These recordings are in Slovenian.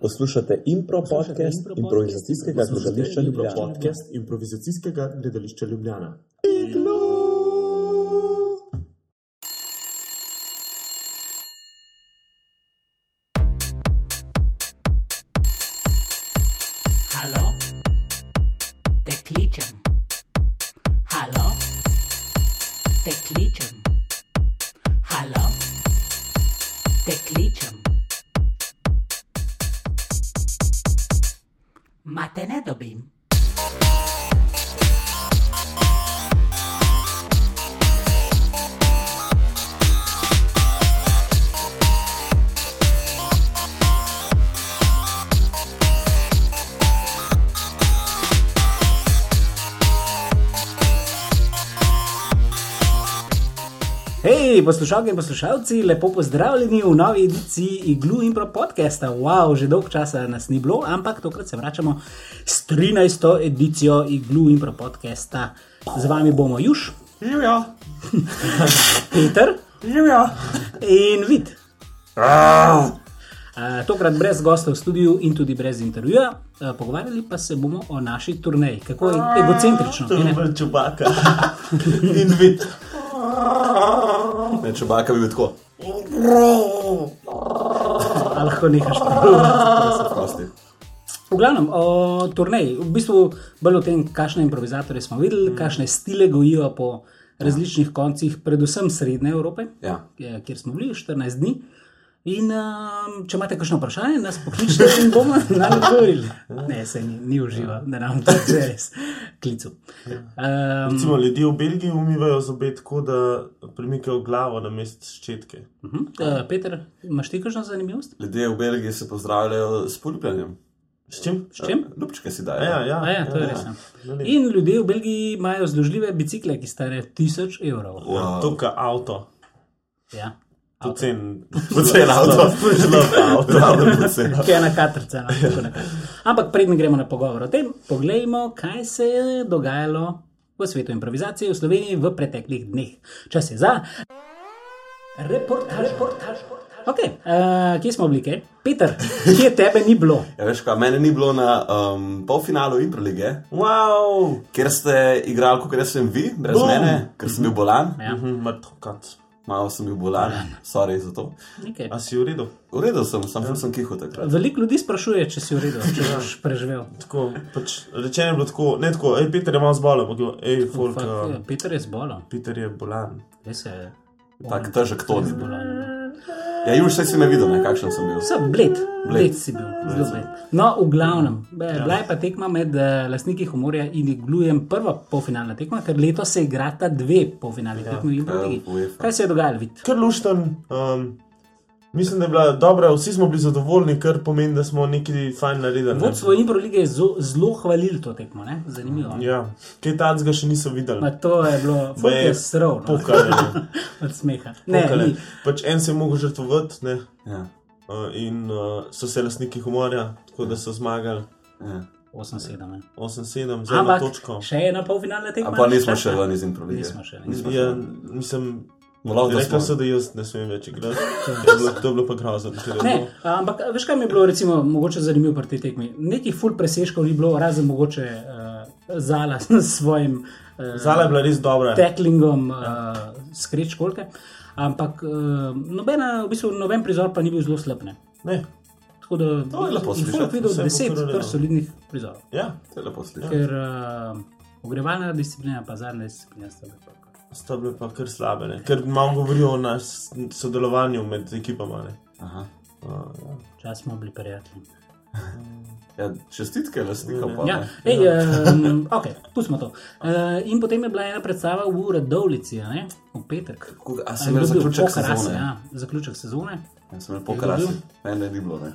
Poslušate impro podcast improvizacijskega gledališča Ljubljana. Hej, poslušalke in poslušalci, lepo pozdravljeni v novi ediciji Iglu in Pro podcasta. Wow, že dolgo časa nas ni bilo, ampak tokrat se vračamo s 13. edicijo Iglu in Pro podcasta. Z vami bomo Juž, Živijo, Peter živijo. in Vid. Uh, tokrat brez gosta v studiu in tudi brez intervjuja. Uh, pogovarjali pa se bomo o naši turneji, kako je egocentrično. To je čubaka. In vid. Ne, če baka bi bil tako. A lahko nehaš prav. Prosti. V glavnem, o turneji, v bistvu bolj o tem, kakšne improvizatorje smo videli, kakšne stile gojijo po različnih koncih, predvsem Srednje Evrope, Ja. kjer smo bili 14 dni. In um, če imate kakšno vprašanje, nas pokličite in bomo na to odgovorili. Ne, se ni, ni uživa, da nam to že res klicu. Um, Recimo, ljudje v Belgiji umivajo zobe tako, da premikajo glavo na mest ščetke. uh, Peter, imaš ti kakšno zanimivost? Ljudje v Belgiji se pozdravljajo s poljubljanjem. S čim? S čim? Ljubčke si dajo. Ja, ja, A ja, to je ja, res. ja. Ja. In ljudje v Belgiji imajo zložljive bicikle, ki stare 1000 evrov. Wow. Tukaj avto. Ja. Pocen. Pocen avto. Zelo avto. Ki je ena katrca. No. Ampak preden gremo na pogovor o tem, poglejmo, kaj se je dogajalo v svetu improvizacije v Sloveniji v preteklih dneh. Čas je za reportaž. reportaž. Okay, uh, kje smo bili, kaj? Peter, kje tebe ni bilo? Ja, veš kaj, mene ni bilo na um, polfinalu Impro lige, Wow! kjer ste igrali, kot sem vi, brez Bum. mene, ker sem bil bolan. Ja, Mrtvokat. Malo sem bil bolan, sorry za to. nekaj. A si v redu? V redu sem, sam ful sem kiho takrat. Veliko ljudi sprašuje, če si v redu, če boš preživel. Tako, pač, rečeno je bilo tako, ne tako, hej, Peter je malo zbolel, je bilo, hej, folk, Fak, uh, ja, Peter je zbolel, Peter je bolan. res je. Tak težek to ni bil. zbolen. Ja, Juž, saj si me videl, ne, kakšen sem bil. Vse bled, Bled. bled si bil, zelo bled. No, v glavnem, ja. bila je pa tekma med uh, lastniki humorja in iglujem prva polfinalna tekma, ker letos se igrata dve polfinalni ja. tekmi ligi. UEFA. Kaj se je dogajalo, vid? Kar lušten, um, mislim, da je bila dobra, vsi smo bili zadovoljni, kar pomeni, da smo nekaj fajn naredili. ne. Vodstvo Impro lige je zo- zelo hvalil to tekmo, ne? zanimivo. Ja. Ja, kaj tacga še niso videli. Ma to je bilo, je srov, no, Pokali. od smeha. Ne, Pokali. ni. Pač en se je mogel žrtvovati, ne. Ja, Uh, in uh, so se lastniki humorja, tako da so zmagali ja. 8-7. ne. 8-7 za eno Ampak točko. še ena polfinalna tekma. A pa nismo še ven iz Impro lige. Nismo še, nismo. Nismo Ja, mislim, No, lahko da rekla so, da jaz ne smem več igrati. To je bilo, pa grozno. Ne, ampak veš, kaj mi je bilo recimo, mogoče zanimivo pri tej tekmi? Nekih full presežkov ni bilo, razen mogoče uh, Zala s svojim uh, Zala je bila res dobra. tacklingom, uh, skreč kolke. Ampak uh, nobena, v bistvu, noben prizor pa ni bil zelo slab. Ne? Ne. Tako da To je lepo slišati. folk videl deset kar solidnih prizorov. Ja, To je lepo slišati. Ker uh, ogrevalna disciplina, pa zadnja disciplina sta bila pa. Sta bile pa kar slabe, ne. ker malo govorijo o nas sodelovanju med ekipama. Ne. Aha. Uh, ja. Čas smo bili prijatelji. Ja, čestitke lastnikom pa. Ja, ne. ej, um, ok, pustimo to. Uh, in potem je bila ena predstava v Radovlici, a ne? v petek. A sem imel zaključek Pokarasi, sezone? Ja, zaključek sezone. Ja, sem imel pokarasi. Mene ni bilo, ne.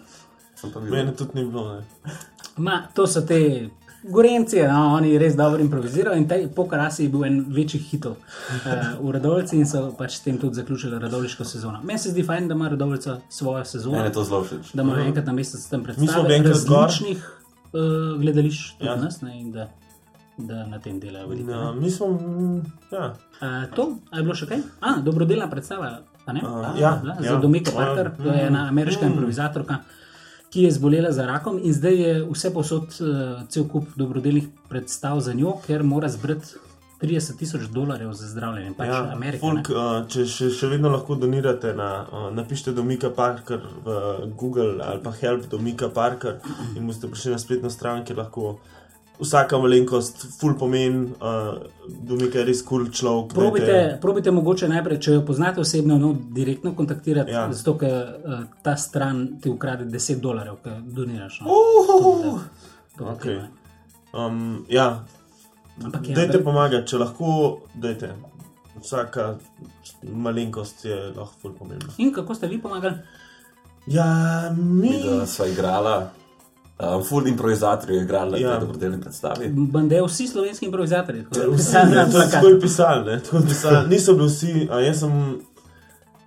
Mene tudi ni bilo. Ne. Ma, to so te Gorenci, no, oni res dobro improvizirajo in taj Pokarasi je bil en večjih hitov uh, v Radovlici in so pač s tem tudi zaključili Radovliško sezono. Meni se zdi fajn, da ima Radovlica svojo sezono. Mene je to zelo všeč. da imajo enkrat na mesec tam smo predstave bili enkrat gor. različnih uh, gledališč, tudi Ja. ja. nas, ne, in da, da na tem delajo veliko. Ja, mi smo, mm, ja, Uh, to, a je bilo še kaj? A, dobrodelna predstava, a ne? A, ja, ja. Za Domiko A, Parker, to je ena ameriška mm. improvizatorka, ki je zbolela za rakom in zdaj je vse posod uh, cel kup dobrodelnih predstav za njo, ker mora zbrati 30 tisoč dolarjev za zdravljenje. Pač Ja, Amerika. folk, ne. uh, če še, še vedno lahko donirate, na, uh, napišite do Mika Parker v Google ali pa Help do Mika Parker in boste prišli na spletno stran, kjer lahko vsaka malenkost, full pomen, uh, Mika je res kul cool človek. Probite, dajte- probite mogoče najprej, če jo poznate osebno, no, direktno kontaktirati, ja. Zato ker uh, ta stran ti ukrade 10 dolarjev, ki doniraš. No. Uhuhu. To je Okay. okej, Um, ja, Ampak ja, dajte da- pomagati, če lahko, dajte. Vsaka malenkost je lahko full pomembna. In kako ste vi pomagali? Ja, mi. Da sva igrala, um, full improvizatorji je igrala na Ja. tej dobrodelni predstavi. Bande vsi slovenski improvizatorji. tako da Vsi, ne, to je tako je pisali, ne, tako je pisali. Niso bili vsi, a jaz sem.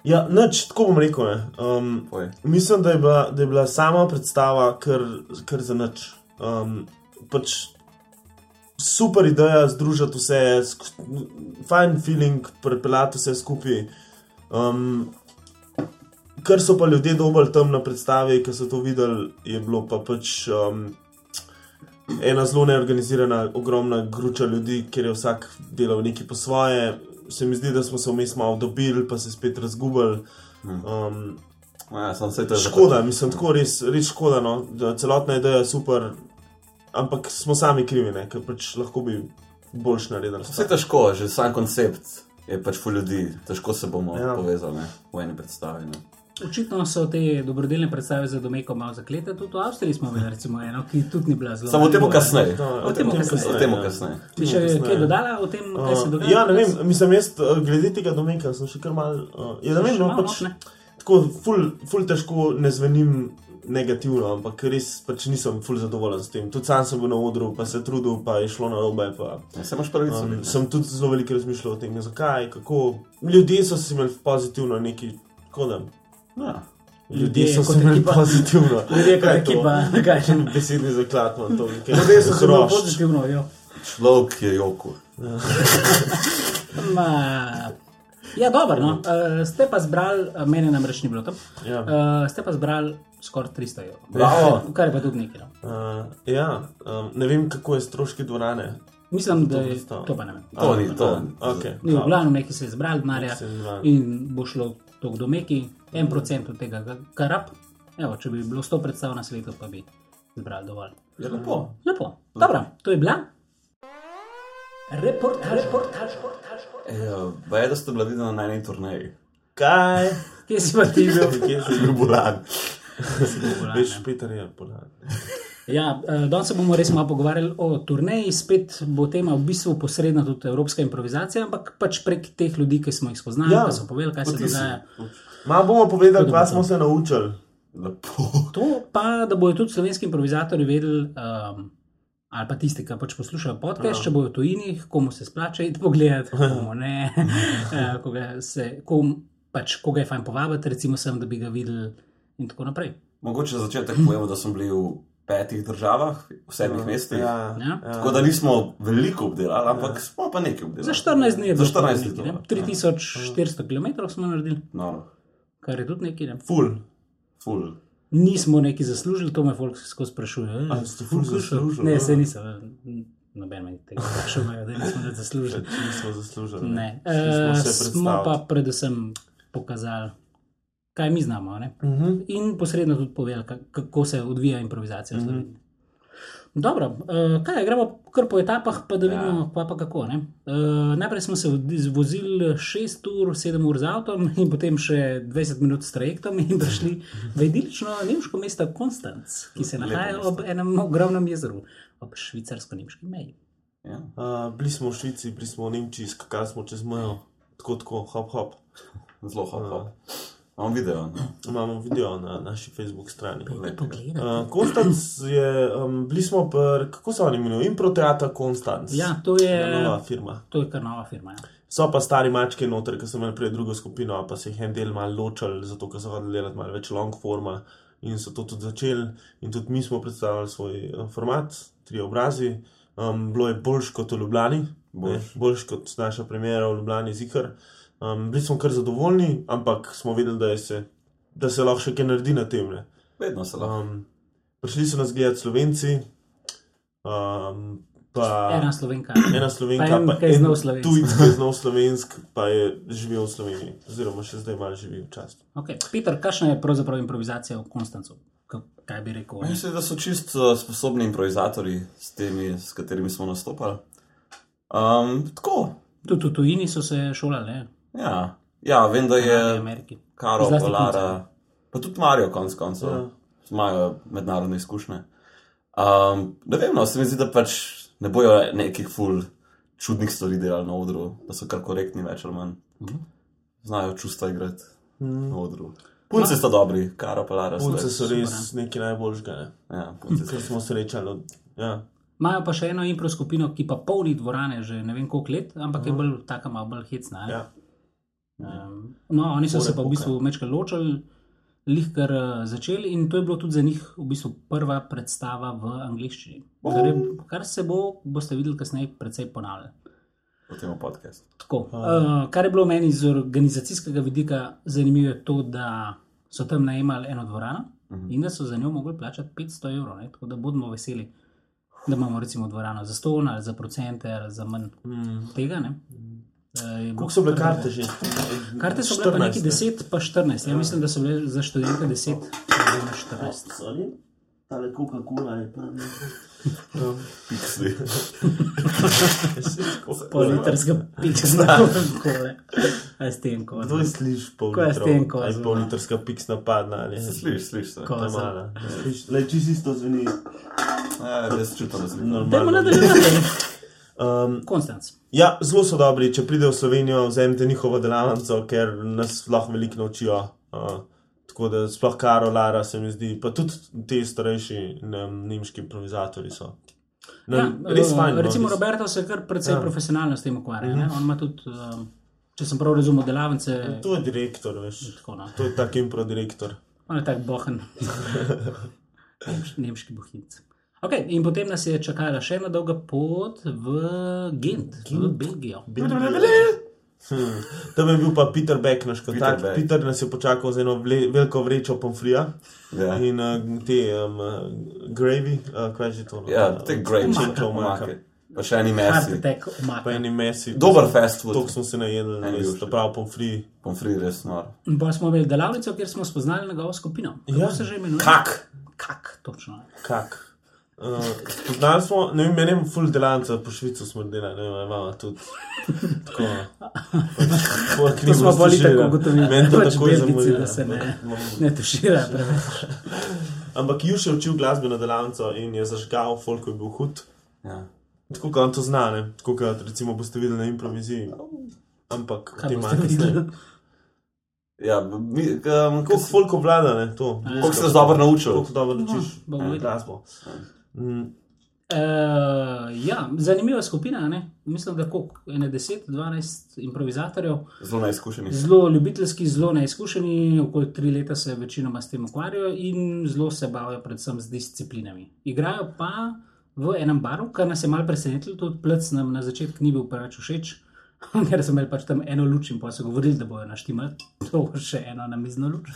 Ja, nič, tako bom rekel. Ne. Um, Povej. mislim, da je, bila, da je bila sama predstava kar, kar za nič. Um, pač super ideja združiti vse, fajn feeling, prepeljati vse skupaj. Um, kar so pa ljudje dobili tam na predstavi, ki so to videli, je bilo pa pač. Um, ena zelo neorganizirana, ogromna gruča ljudi, ker je vsak delal nekaj po svoje. Se mi zdi, da smo se vmes malo dobili, pa se spet razgubili. Um, Ja, sem se to že škoda, mislim, tako res, res škoda. No, da celotna ideja je super, ampak smo sami krivi, ne, ker pač lahko bi boljš naredili. Vse je težko, že sam koncept je pač full ljudi, težko se bomo ja. Ja. povezali ne, v eni predstavi. Ne. Očitno so te dobrodelne predstave za domeko malo zaklete. Tudi v Avstriji smo imeli recimo eno, ki tudi ni bila zelo. Samo o tem kasneje. No, O tem kasneje. O tem ja. kasneje. Bi še kasneje. kaj dodala o tem, kaj se dogaja? ja, ne vem, mislim, jaz uh, glede tega domeka sem še kar mal. Uh, ja, ne vem, Še no, malo, pač, tako ful, ful težko ne zvenim negativno, ampak res pač nisem ful zadovoljen s tem. Tudi sam sem bil na odru, pa se trudil, pa je šlo na robe. Pa, Ja, se imaš pravico. um, ne. sem tudi zelo veliko razmišljal o tem, zakaj, kako. Ljudje so se imeli pozitivno neki, tako da. Ja. Ljudje Ljudje so se ekipa. pozitivno. Ljudje kot to? ekipa, kaj je? Besedni zaklad imam to. Ljudje so se zelo hrošč. pozitivno, jo. Človek je joku. Ma, ja, dobro. No. Uh, ste pa zbrali, uh, meni namreč ni bilo tam, Ja. uh, ste pa zbrali skoraj 300 evrov. Bravo. Kar je pa tudi nekaj. No. Uh, ja, um, ne vem, kako je stroški dvorane. Mislim, da je to pa ne vem. To ni to. Okay. Ni, v glavnem nekaj se je zbrali, denarja in bo šlo to do meki, en procent od tega, kar rab. Evo, če bi bilo 100 predstav na svetu, pa bi zbrali dovolj. Je lepo. Lepo. Dobro, to je bila. Reportaž, reportaž, reportaž. Baj, da ste bila videna na eni turneji. Kaj? Kje si pa ti bil? Kje si Ljubulan. Veš, Peter je polan. Ja, eh, danes se bomo res malo pogovarjali o turneji, spet bo tema v bistvu posredna tudi evropska improvizacija, ampak pač prek teh ljudi, ki smo jih spoznali, ja, Ja, ki so povedali, kaj se dogaja. Malo bomo povedali, kaj smo se naučili. Lepo. To pa, da bojo tudi slovenski improvizatori vedeli, um, ali pa tisti, ki pač poslušajo podcast, če bojo tujini, komu se splača iti pogledat, komu ne, eh, koga, se, kom, pač, koga je fajn povabiti, recimo sem, da bi ga videli in tako naprej. Mogoče za začetek povemo, da sem bil v petih državah, v sedmih mestih. Ja, Ja? Tako da nismo veliko obdelali, ampak smo pa nekaj obdelali. Za 14 dni je Za bilo to 14 nekaj, dni. ne? 3400 km smo naredili, No, kar je tudi nekaj. Ne? Ful. ful. Nismo neki zaslužili, to me folk skozi sprašuje. "Ej, A ste ful zaslužili, Ne, ja. se nisem. Noben me tega sprašuje, da nismo zaslužili. Nismo zaslužili. Ne. Šli smo Uh, se smo pa predvsem pokazali, kaj mi znamo. Ne? Uh -huh. In posredno tudi povedali, ka- kako se odvija improvizacija v Mhm. Sloveniji. Dobro, uh, kaj, gremo kar po etapah, pa da vidimo, ja. pa, pa kako. ne. Uh, najprej smo se vozili 6 ur, 7 ur z avtom, in potem še 20 minut s trajektom, in prišli v idilično nemško mesto Konstanc, ki se Lepo nahaja mesto. ob enem ogromnem jezeru, ob švicarsko-nemški meji. Ja. Uh, bili smo v Švici, bili smo v Nemčiji, skakali smo čez mejo, tako, tako, hop, hop. Zelo hop, hop. Imam video. No. Imamo video na naši Facebook strani. Uh, Konstanc je, um, bili smo pri, kako se oni imenujejo, Improteata Konstanc. Ja, to je, Ja, nova firma. to je kar nova firma. Ja. So pa stari mačke noter, ki so imeli prej drugo skupino, pa se jih en del malo ločili, zato ker so hodili delati malo več long forma in so to tudi začeli. In tudi mi smo predstavili svoj uh, format, tri obrazi. Um, bilo je boljš kot v Ljubljani, Boljš. boljš, boljš kot naša premjera v Ljubljani, zikr. Um, bili smo kar zadovoljni, ampak smo vedeli, da, se, da se lahko še kaj naredi na tem. Ne. Vedno se lahko. Um, prišli so nas gledati Slovenci, um, pa Ena slovenka. ena Slovenka, Pa en, pa ki je znal slovensko. tujec, ki je znal slovensk, pa je živel v Sloveniji, oziroma še zdaj malo živi v častu. Okay. Peter, kakšna je pravzaprav improvizacija v Konstancu? Kaj bi rekel? Mislim, da so čisto sposobni improvizatori, s, temi, s katerimi smo nastopali. Um, tako. Tudi v tujini so se šolali, ne? Ja. ja, vem, da je. Karo, Zlasti Lara, pa tudi Marijo, konc koncev, Ja. imajo mednarodne izkušnje. Um, ne vem, no, se mi zdi, da pač ne bojo nekih ful čudnih stvari delali na odru, da so kar korektni, več ali manj. Znajo čustva igrati na odru. Punce sta dobri, Karo, pa Lara. so Punce so res nekaj najboljšega, ne? Ja, punce so smo srečali. Od, ja. Imajo pa še eno impro skupino, ki pa polni dvorane že ne vem koliko let, ampak je bolj taka malo bolj hecna. ne. Ja. Um, no, oni so se pa v bistvu mečkaj ločili, lihkar uh, začeli in to je bilo tudi za njih v bistvu prva predstava v angliščini. Kar, je, kar se bo, boste videli kasneje, precej ponavljalo. Potem v podcast. Tako, uh, kar je bilo meni iz organizacijskega vidika zanimivo, je to, da so tam najemali eno dvorano uh -huh. in da so za njo mogli plačati 500 evrov. Ne? Tako da bodimo veseli, da imamo recimo dvorano za ston ali za procente ali za manj mm. tega. Ne? Je bilo Koliko so bile kar karte že? Karte so bile pa 14, neki 10, pa 14. Ja, mislim, da so bile za študente 10, oziroma 14. Sorry, tale Coca-Cola je prvi. Pixli. Pol litrska piksna kole. Aj s tem Kdo je sliš pol Ko je s litrov? tem kozom, Aj no. pol litrska piks napadna ali Sliš, sliš se. Ko- Ta mala. Sliš, Le čisto isto zveni. Ja, res čutim, da Dajmo Normalno. nadaljevati. Um, Konstanc. ja, zelo so dobri, če pridejo v Slovenijo, vzemite njihovo delavnico, ker nas lahko veliko naučijo. Uh, tako da sploh Karo, Lara se mi zdi, pa tudi ti starejši ne, nemški improvizatori so. No, Ja, res fajn. no, Recimo res- Roberto se kar precej Ja. profesionalno s tem ukvarja. Mm -hmm. On ima tudi, eh, če sem prav razumel, delavnice. To je direktor, veš. Tako, no. To je tak impro direktor. On je tak bohen. Nemš, nemški bohinc. Okay, in potem nas je čakala še ena dolga pot v Gent, Gent. v Belgijo. Hmm. Tam je bil pa Peter Beck, naš kontakt. Beck. Peter, Peter nas je počakal z eno vle, veliko vrečo pomfrija Ja. in uh, te um, uh, gravy, uh, kaj že to? no? Ja, te great Čenča omake. omaka. Pa še eni mesi. Pa eni mesi. Dober fast food. To smo se najedli, res, to prav pomfri. Pomfri res nor. In pa smo imeli delavnico, kjer smo spoznali njegovo skupino. Kako Ja. se že imenuje? Kak? Kak, točno. Kak. Uh, Poznali smo, ne vem, meni je full delanca, po Švicu smo delali, ne vem, imamo tudi. Tako. Pač, To smo bolj tako ugotovili, Meni to pač takoj Belgijci, zamudi. da se ne, ne tušira preveč. Ampak Juš je učil glasbeno delavnico in je zažgal, folk je bil hud. Ja. Tako kot on to zna, ne? tako kot recimo boste videli na improviziji. Ampak manj videli? kasneje. Ja, mi, um, Koliko folk obvlada, ne, to. koliko se dobro naučil? Koliko dobro učiš bomo eh, videli. Mm, Uh, ja, zanimiva skupina. Ne? Mislim, da koliko, ene 10-12 improvizatorjev, Zelo neizkušeni. zelo ljubiteljski, zelo neizkušeni, okoli tri leta se večinoma s tem ukvarjajo in zelo se bavijo, predvsem z disciplinami. Igrajo pa v enem baru, kar nas je malo presenetilo, tudi plec nam na začetku ni bil preveč všeč. Ker so imeli pač tam eno luč in pa so govorili, da bojo naštimali to še eno na mizno luč.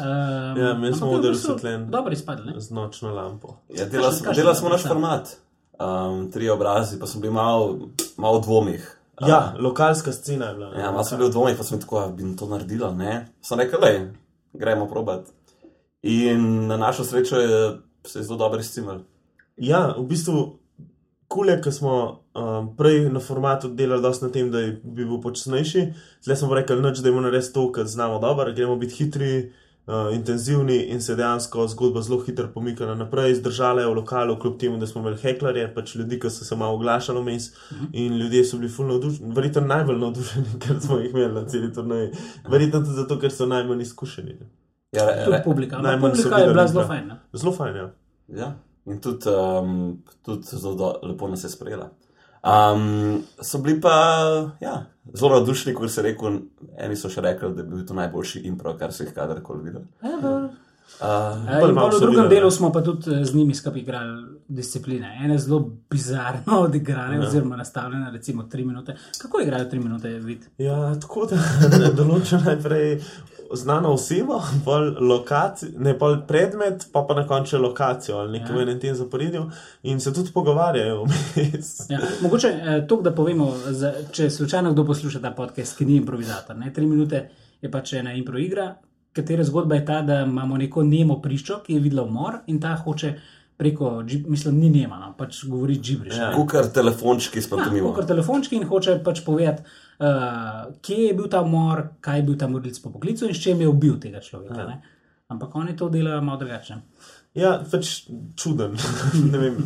Um, Ja, smo je v oder bistvu osvetljen. Dobro izpadli, z nočno lampo. Ja, delali smo, Kakšen- delali smo naš format. Um, tri obrazi, pa sem bil malo mal v dvomih. Ja, lokalska scena je bila. Ja, malo sem bil v dvomih, pa sem tako, "A bi to naredila, ne. Sem rekel, le, gremo probat. In na našo srečo je se je zelo dobro izcimel. Ja, v bistvu, kule, ki smo um, prej na formatu delali dosti na tem, da je- bi bil počasnejši, zdaj smo pa rekli, noč, da imamo narediti to, kar znamo dobro, gremo biti hitri. Uh, intenzivni in se je dejansko zgodba zelo hitro pomikala naprej, zdržala je v lokalu, kljub temu, da smo imeli heklarje, pač ljudi, ki so se malo oglašali vmes in ljudje so bili fulno navdušeni, verjetno najbolj navdušeni, ker smo jih imeli na celi turnaji. Verjetno tudi zato, ker so najmanj izkušeni. ne. Ja, re, Tudi re, publika. Ampak najmanj so publika je bila zelo fajna. Zelo fajn, ja. ja. In tudi, um, tudi zelo do, lepo nas je sprejela. Um, so bili pa ja, zelo navdušeni, kot se je rekel. Eni so še rekli, da je bil to najboljši impro, kar so jih kadarkoli videli. Uh, Uh, in v drugem delu smo pa tudi eh, z njimi skupaj igrali discipline. Ene zelo bizarno odigrane, Ja. oziroma nastavljene, recimo tri minute. Kako igrajo tri minute, vid? Ja, tako da določa najprej znano osebo, pol lokacijo, ne pol predmet, pa pa na koncu lokacijo ali nekaj Ja. v enem tem zaporedju in se tudi pogovarjajo. Ja, mogoče eh, to, da povemo, za, če slučajno kdo posluša ta podcast, ki ni improvizator. Ne? Tri minute je pač ena impro igra, katere zgodba je ta, da imamo neko nemo priščo, ki je videla umor in ta hoče preko, mislim, ni nema, no, pač govori džibriš. Ja. Kukar telefončki s Ja, pantomimo. kot telefončki in hoče pač povedati, uh, kje je bil ta umor, kaj je bil ta morilc po poklicu in s čem je ubil tega človeka. Ja. Ne? Ampak oni to delajo malo drugače. Ja, pač čuden. Ne vem.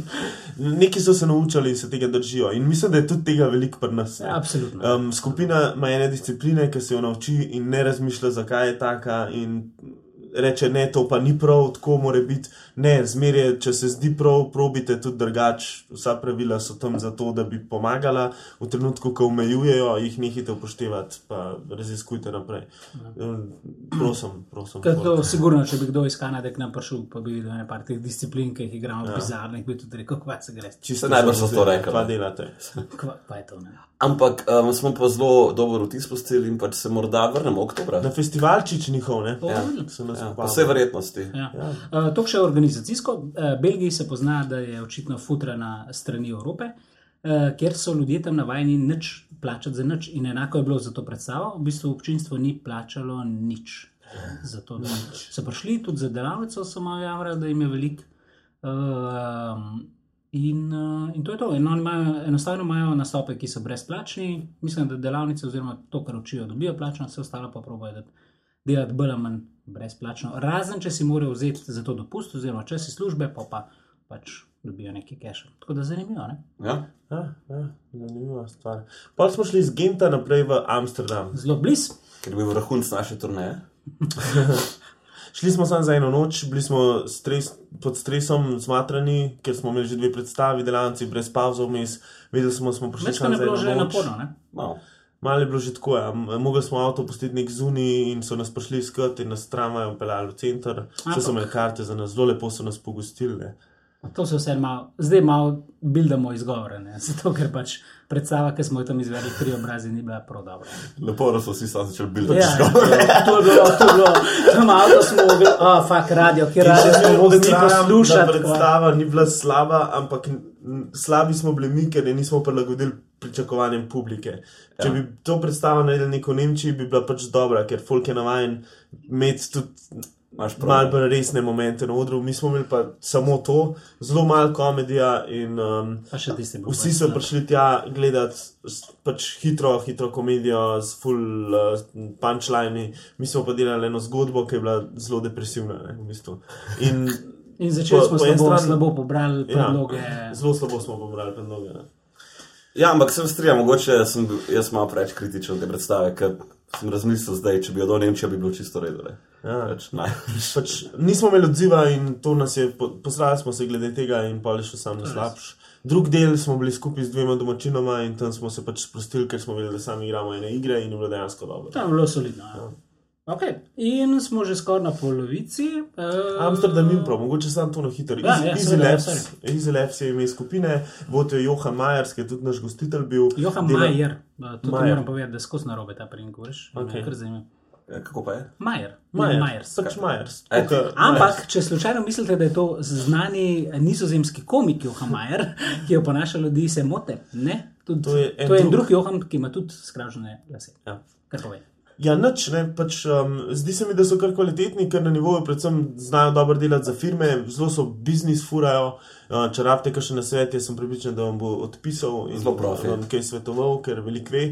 Neki so se naučili in se tega držijo. In mislim, da je tudi tega veliko pri nas. Ja, absolutno. Um, skupina ima ene discipline, ki se jo nauči in ne razmišlja, zakaj je taka. In reče, ne, to pa ni prav, tako mora biti. Ne, zmeraj, če se zdi prav, probite tudi drugače. Vsa pravila so tam zato, da bi pomagala. V trenutku, ko omejujejo, jih nehite upoštevati, pa raziskujte naprej. Um, prosim, prosim. Ker to, sigurno, če bi kdo iz Kanade k nam prišel, pa bi videl nekaj teh disciplin, ki jih igramo, ja. bizarnih, bi tudi rekel, kva se gre. Čisto Najbrž so to zdaj, rekli. Kva delate? Kva, kva je to? Ne? Ampak um, smo pa zelo dober vtis pustili in pač se morda vrnemo oktobra. Na festivalčič njihov, ne? Ja. Nas Ja, po vsej verjetnosti. Ja. Uh, to še organizacijsko. Uh, Belgiji se pozna, da je očitno futra na strani Evrope, uh, kjer so ljudje tam navajeni nič plačati za nič. In enako je bilo za to predstavo. V bistvu občinstvo ni plačalo nič. Za to, da so prišli, tudi za delavnico so malo javljali, da jim je veliko. Uh, in, uh, in to je to. In imajo, enostavno imajo nastope, ki so brezplačni. Mislim, da delavnice, oziroma to, kar učijo, dobijo plačno, vse ostalo pa probojajo delati bolj ali manj brezplačno. Razen, če si morajo vzeti za to dopust, oziroma če si službe, pa, pa pač dobijo neki cache. Tako da zanimivo. Ne? Ja? Ja, ja, zanimiva stvar. Pa smo šli iz Genta naprej v Amsterdam. Zelo blizu. Ker je bil vrhunc naše turneje. Šli smo samo za eno noč, bili smo stres, pod stresom zmatrani, ker smo imeli že dve predstavi, delavci brez pauze vmes. Vedeli smo, smo prišli Večkrat samo je za bilo eno že noč. naporno. Ne? Malo. Malo je bilo že tako, ja. Mogli smo avto pustiti nek zunaj in so nas prišli iskati in nas tramvajem peljali v center. Vse so imeli karte za nas, zelo lepo so nas pogostili. ne. To se vse malo, zdaj malo bildamo izgovore. Ne? Zato, ker pač predstava, ki smo jo tam izvedli, tri obrazi, ni bila prav dobra. Lepo, da so vsi sami začeli biti Ja, to je bilo, to je bilo, tam avto smo mogli, a oh, fak radio, ki radio smo mogli poslušati. predstava ni bila slaba, ampak slabi smo bili mi, ker je nismo prilagodili pričakovanjem publike. Če Ja. bi to predstavo naredili neko Nemčiji, bi bila pač dobra, ker folk je navaden imeti tudi prav. malo bolj resne momente na odru. Mi smo imeli pa samo to, zelo malo komedija in um, vsi so prišli tja gledati s- pač hitro, hitro komedijo z full uh, punčlini. Mi smo pa delali eno zgodbo, ki je bila zelo depresivna. Ne, v bistvu. In In začeli po- smo po eni slabo, strani- slabo pobrali Ja, predloge. zelo slabo smo pobrali predloge. ne. Ja, ampak se strinjam, mogoče sem bil jaz malo preveč kritičen te predstave, ker sem razmislil zdaj, če bi jo do Nemčije, bi bilo čisto redo. Ja. Pač, naj. Pač nismo imeli odziva in to nas je, po- posrali smo se glede tega in pa je šel sam slabš. Drug del smo bili skupaj z dvema domačinoma in tam smo se pač sprostili, ker smo vedeli, da sami igramo ene igre in je bilo dejansko dobro. Tam je bilo solidno. Ja. Okay. In smo že skoraj na polovici. Uh, Amsterdam in prav, mogoče samo to na hitro. Ja, seveda, ja, je ime skupine, vodijo Johan Majers, ki je tudi naš gostitelj bil. Johan Dela- Majer, uh, to Majer. moram povedati, da skozi narobe ta prijim govoriš. Ok. Okay. Kako pa je? Majer, Majer, Majers. pač Majers. E, Tako, Ampak, če slučajno mislite, da je to znani nizozemski komik Johan Majer, ki oponaša ljudi, se mote. Ne, tudi, To je en to je en drug. drug Johan, ki ima tudi skražene lase. Ja. Kar pove. Ja, nič, ne, pač, um, zdi se mi, da so kar kvalitetni, ker na nivoju predvsem znajo dobro delati za firme, zelo so biznis furajo. Uh, če rabite kakšen nasvet, jaz sem pripričan, da vam bo odpisal in Zelo profi. vam kaj svetoval, ker veliko ve.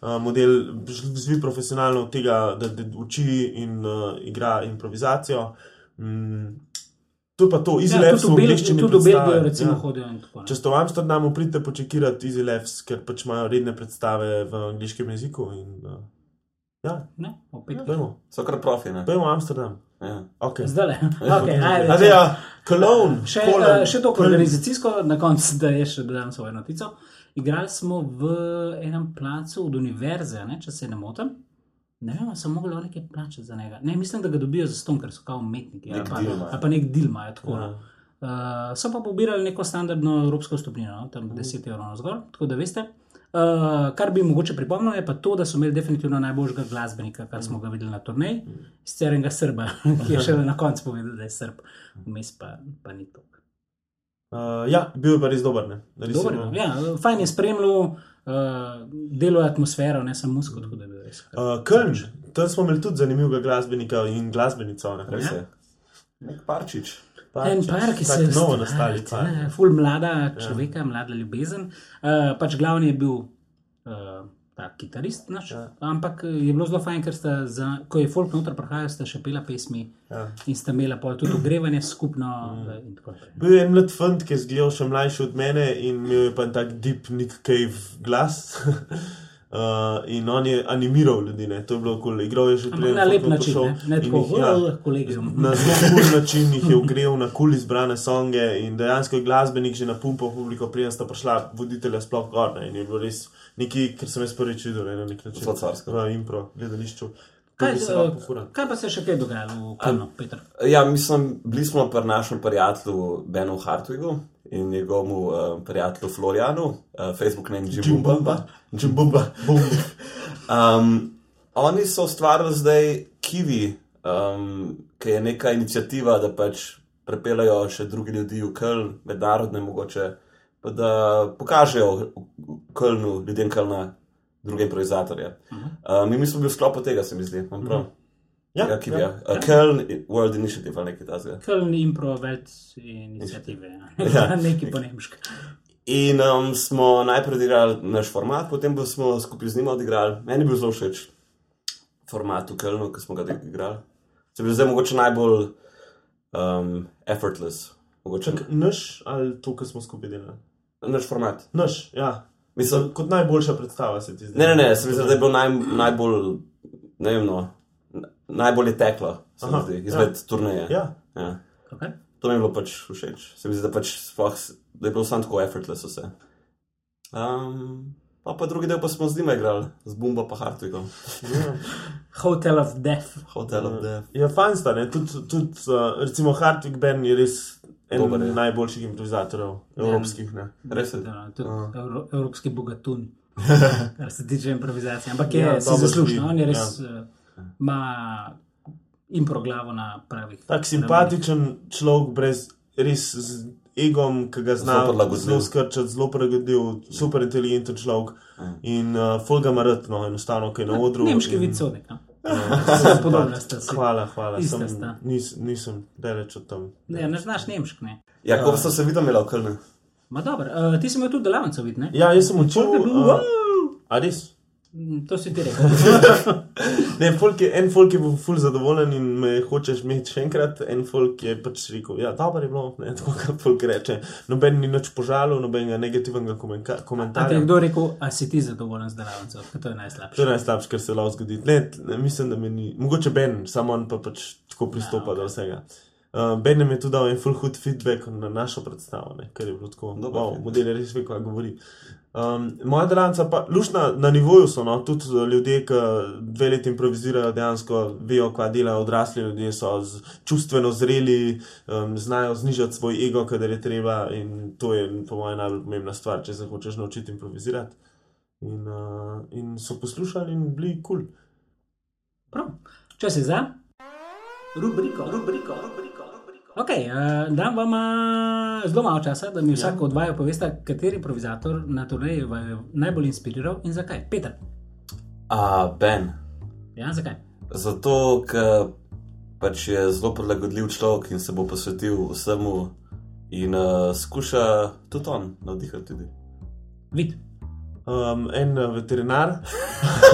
Uh, model zvi profesionalno od tega, da, da uči in uh, igra improvizacijo. Mm, to je pa to, Easy Ja, Labs tudi v Belgiji, angleščini tudi v Belgijo predstave, recimo ja. hodijo in tako Če naprej. ste v Amsterdamu, pridite počekirati Easy Labs, ker pač imajo redne predstave v angliškem jeziku. In, uh, ja, Ne, opet. pojmo, So kar profi, ne? pojmo Amsterdam. Ja. Okay. Zdaj le. Okay, ajde, Zdaj, ja, Cologne, Še, Cologne, uh, še to Köln. organizacijsko, na koncu, da je še dodam svojo notico. Igrali smo v enem placu od univerze, ne, če se ne motim. Ne vem, ali so mogli oni nekaj plačati za njega. Ne, mislim, da ga dobijo za ston, ker so kao umetniki. ali pa-. Ali pa nek del imajo tako. Ja. no. Uh, so pa pobirali neko standardno evropsko stopnjo, no? tam 10 evrov na zgor, tako da veste. Uh, kar bi mogoče pripomnil, je pa to, da so imeli definitivno najboljšega glasbenika, kar smo ga videli na turneji, sicer enega Srba, ki je šele na koncu povedal, da je Srb, vmes pa, pa ni to. Uh, ja, bil je pa res dober. Res je Dober, bil- ja, fajn je spremljal, uh, delo atmosfero, ne samo musko, tako da je bil res. Uh, Köln, tam smo imeli tudi zanimivega glasbenika in glasbenico. Ne? Res je. Nek parčič. En par, ki se je novo nastali. par. Ja, ful mlada človeka, ja. mlada ljubezen. Uh, pač glavni je bil uh, ta kitarist, naš, ja. ampak je bilo zelo fajn, ker sta, za, ko je folk noter prihajal, sta še pela pesmi Ja. in sta imela pol tudi ogrevanje skupno. Naprej. Bil je en mlad fant, ki je zgledal še mlajši od mene in imel je pa tak deep Nick Cave glas. Uh, in on je animiral ljudi, ne? to je bilo kul. Cool. Igral je že prej na lep način, Show ne, ne tako, jih, ja, kolegium. Na zelo kul način jih je ogrel na kul izbrane songe in dejansko je glasbenik že napumpal publiko, preden sta prišla voditelja sploh gor. Ne? In je bilo res nekaj, kar sem jaz prvič videl ne, na nek način. Zelo carsko. V impro gledališču. Kaj, Kaj pa se je še kaj dogajalo v Kanu, Petr? Ja, mislim, bili smo pri našem prijatelju Benu Hartwigu in njegovemu uh, prijatelju Florianu, uh, Facebook name Jimbumba. Džumbumba, bum. Um, oni so ustvarili zdaj Kiwi, um, ki je neka inicijativa, da pač prepeljajo še druge ljudi v Köln, mednarodne mogoče, pa da pokažejo Kölnu, ljudem Kölna, druge improvizatorje. Um, in mi smo bili v sklopu tega, se mi zdi. imam prav? Ja, Ja, Kiwi. ja. Ja. Uh, Köln World Initiative ali nekaj takega. Köln Impro Welt inicijative, ja. Ja. nekaj po nemški. In um, smo najprej odigrali naš format, potem pa smo skupaj z njim odigrali. Meni je bil zelo všeč format v Kölnu, ki smo ga igrali. Se zdi zdaj mogoče najbolj um, effortless. Mogoče Čak, naš ali to, kar smo skupaj delali? naš format. Naš, ja. Mislim, Kot najboljša predstava se ti zdi. ne, ne, ne, se mi zdi, da je bil naj, najbolj, ne vem, no, najbolj je teklo, se mi zdi, izmed ja. turneje. Ja, Ja. Okay. To mi je bilo pač všeč. Se mi zdi, da, pač sploh, da je bilo samo tako effortless vse. Um, pa, pa drugi del pa smo z njima igrali, z Bumbo pa Hartwigom. ja. Hotel of Death. Hotel of Death. Ja, fajn sta, ne? Tudi, tudi uh, recimo Hardwick Ben je res en Dober je. najboljših improvizatorjev, evropskih. Ne? Res je. Da, tudi evro, evropski bogatun, kar se tiče improvizacije. Ampak je Ja, ja, si zaslužen, stoji, on je res, ja. Ima impro glavo na pravih. Tak simpatičen človek, brez res z egom, ki ga zna Zelo skrčati, zelo prilagodljiv, super inteligenten človek. In uh, Folga Marat, no, enostavno, ki je na odru. Nemški in- vidsodnik. No? Zelo podobna sta si. Hvala, hvala. Sem, nis, nisem daleč od tam. Ne, ne znaš nemško, ne. Ja, ko sem se videl, imel v Kölnu. Ma dobro, uh, ti si imel tudi delavnico, vidne? Ja, jaz sem učil. Je Uh, wow! a res? Mm, To si ti rekel. Ne, folk je, en folk je bil ful zadovoljen in me hočeš imeti še enkrat, en folk je pač rekel, ja, dobro je bilo, ne, tako kot folk reče. Noben ni nič požalil, nobenega negativnega komenka- A komentarja. je kdo rekel, a si ti zadovoljen z delavnico? Ker To je To najslabše. je najslabše, kar se lahko zgodi. Ne, ne, mislim, da me ni. Mogoče Ben, samo on pa pač tako pristopa Ja, do okej. vsega. Uh, ben nam je tudi dal en full hud feedback na našo predstavo, ne, kar je bilo tako. Dober Wow, model je res ve, kaj govori. Um, moja delavnica pa, lušna na nivoju so, no, tudi eh, ljudje, ki dve leti improvizirajo, dejansko vejo, kaj delajo, odrasli ljudje so z, čustveno zreli, um, znajo znižati svoj ego, kadar je treba in to je, po mojem, najbolj pomembna stvar, če se hočeš naučiti improvizirati. In, uh, in so poslušali in bili kul. Cool. Prav. Če si za? Rubriko, rubriko, rubriko. Ok, uh, dam vam uh, zelo malo časa, da mi vsak ja. od vaju poveste, kateri improvizator na turneji vas je najbolj inspiriral in zakaj. Peter, A, Ben. ja, zakaj? Zato, ker pač je zelo prilagodljiv človek in se bo posvetil vsemu in uh, skuša tudi on navdihati tudi. Vid. Um, en uh, veterinar,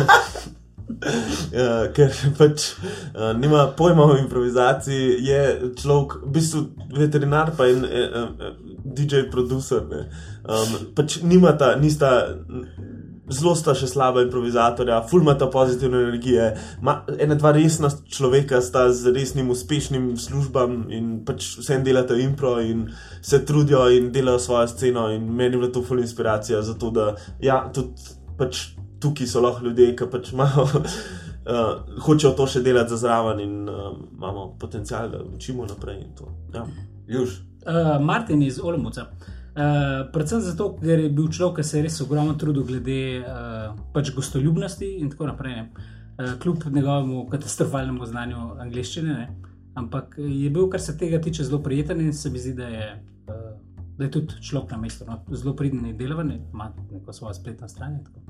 uh, ker pač uh, nima pojma o improvizaciji, je človek, v bistvu veterinar, pa en uh, uh, DJ producer. ne. Um, pač nimata, nista. Zelo sta še slaba improvizatorja, fulmata pozitivne energije, ma, ena dva resna človeka sta z resnim, uspešnim službam in pač vsem delata impro in se trudijo in delajo svojo sceno. In meni je bila to ful inspiracija za to, da ja, tudi pač tukaj so lahko ljudje, ki pač imajo uh, hočejo to še delati za zraven in uh, imamo potencial, da učimo naprej. Ja. Juž. Uh, Martin iz Olmuca. Uh, predvsem zato, ker je bil človek, ki se je res ogromno trudil glede uh, pač gostoljubnosti in tako naprej. ne. Uh, kljub njegovemu katastrofalnemu znanju angliščine, ne. ampak je bil, kar se tega tiče, zelo prijeten in se mi zdi, da je, uh, da je tudi človek na mestu. No. Zelo pridn in delaven, ima neko svojo spletno stran. Tako.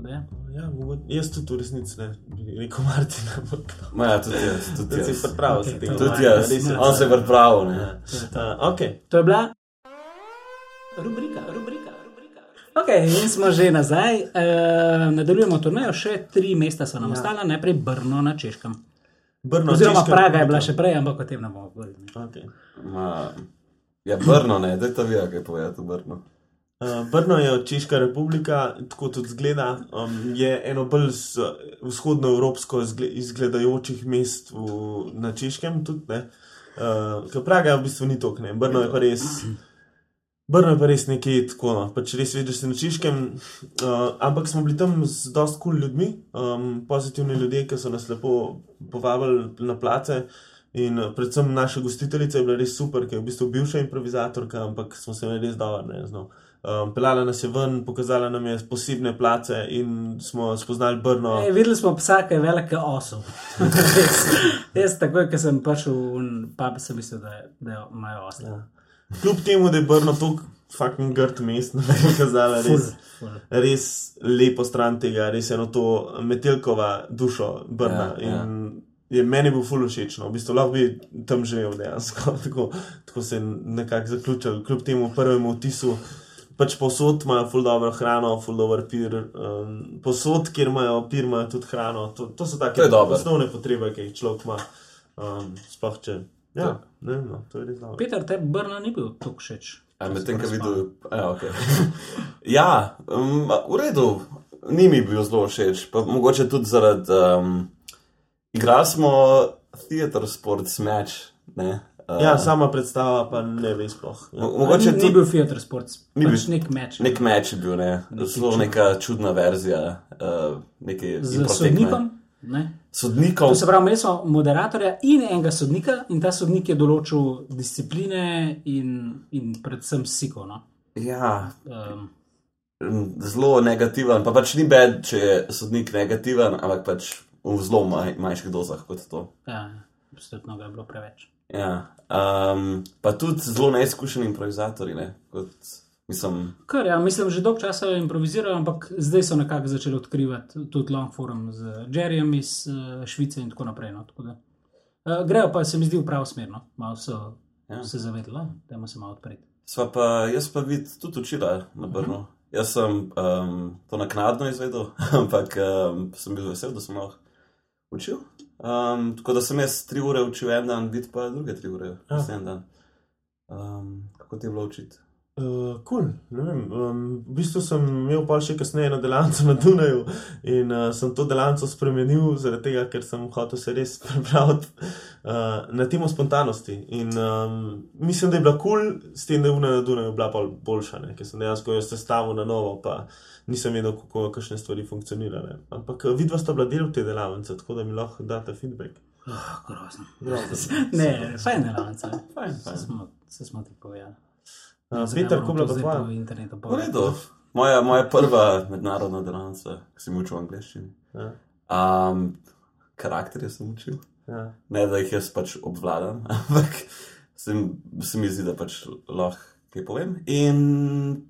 Tako da, ja. Ja, mogo- jaz tudi v resnici ne bi rekel Martin, ampak Ma ja, tudi jaz. Tudi da si jaz. pripravil je Tudi Martin, jaz. je. On se je pripravil. ne. Uh, ok, To je bila rubrika, rubrika. rubrika. Ok, in smo že nazaj. E, nadaljujemo turnejo, še tri mesta so nam ja. ostala, najprej Brno na Češkem. Brno, Oziroma Češka Praga je bila še prej, ampak o tem ne bomo govorili. Okay. Ma, ja, Brno, ne, da je to vi, kaj povedati, Brno. Uh, Brno je Češka republika, tako tudi zgleda. Um, je eno bolj vzhodnoevropsko izgle- izgledajočih mest v, na Češkem. Tudi, ne. uh, ker Praga v bistvu ni tok, ne. Brno je pa res. Brno je pa res nekaj tako, no. pač res veš, da si na Češkem. Uh, ampak smo bili tam z dost kul cool ljudmi, um, pozitivni ljudje, ki so nas lepo povabili na place. In predvsem naša gostiteljica je bila res super, ker je v bistvu bivša improvizatorka, ampak smo se res dobro, ne znam. Um, pelala nas je ven, pokazala nam je posebne place in smo spoznali Brno. E, videli smo psa, ki je velik. Res. Jaz, takoj, ko sem prišel v pub, sem mislil, da, je- da imajo osla. Ja. Kljub temu, da je Brno tako fucking grd mest, ne bi kazala res. Res lepo stran tega, res eno to metelkova dušo Brna. Ja, ja. In je meni bil ful všeč, no. v bistvu lahko bi tam živel dejansko. tako, tako se je nekako zaključil, kljub temu prvemu vtisu. Pač posod imajo ful dobro hrano, ful dobro pir. Um, posod, kjer imajo pir, imajo tudi hrano. To, to so To take dobro. osnovne potrebe, ki jih človek ima. Um, sploh če. Ja, Ja. ne, vem, no, to je res dobro. Peter, te Brno ni bil tako všeč. A medtem, ko videl. Ja, okay. ja um, v redu, ni mi bil zelo všeč. Pa mogoče tudi zaradi. Um, igrali smo theater sports match. Ne? Uh, Ja, sama predstava pa ne ve sploh. Ja. mo- Mogoče ni, ni bil theater sports, Ni pač bil- nek meč. nek meč je bil, ne? zelo neka čudna verzija. Uh, Z sodnikom. Ne? Sodnikom. To se pravi, imeli smo moderatorja in enega sodnika, in ta sodnik je določil discipline in, in predvsem siko. No? Ja, Um, zelo negativen. Pa pač ni bed, če je sodnik negativen, ampak pač v zelo maj, manjših dozah kot to. ja, absolutno ga je bilo preveč. Ja. Um, pa tudi zelo neizkušeni improvizatori. Ne? Kot, mislim, Kar, ja, mislim, že dolgo časa improvizirajo, ampak zdaj so nekako začeli odkrivati tudi long forum z Jerryjem iz uh, Švice in tako naprej. No, tako da, uh, grejo pa se mi zdi v pravo smer, no. malo so Ja. se zavedali, da ima se malo odpreti. sva pa jaz pa vid tudi učila na Brnu. Uh -huh. Jaz sem um, to naknadno izvedel, ampak um, sem bil vesel, da sem lahko učil. Um, tako da sem jaz tri ure učil en dan, vid pa druge tri ure, Ja. en dan. Um, kako ti je bilo učiti? Uh, cool. ne vem, um, v bistvu sem imel pa še kasneje eno delavnico na Dunaju in uh, sem to delavnico spremenil, zaradi tega, ker sem hotel se res prepraviti uh, na temo spontanosti. In um, mislim, da je bila kul, cool, s tem, da je ura na Dunaju bila pol boljša, ne? ker sem dejansko jo sestavil na novo, pa nisem vedel, kako kakšne stvari funkcionirajo. Ampak vidva sta bila del te delavnice, tako da mi lahko date feedback. Oh, grozno. Grozno. Ne, fajn delavnica. Fajn, Se fajn. smo, se smo ti povedali. Zdaj Peter, ne ko bomo bila to pa zdaj tvoja? po internetu V redu. Moja, moja prva mednarodna delavnica, ki sem učil v angleščini. Ja, Um, karakterje sem učil. ja. Ne, da jih jaz pač obvladam, ampak se, mi zdi, da pač lahko kaj povem. In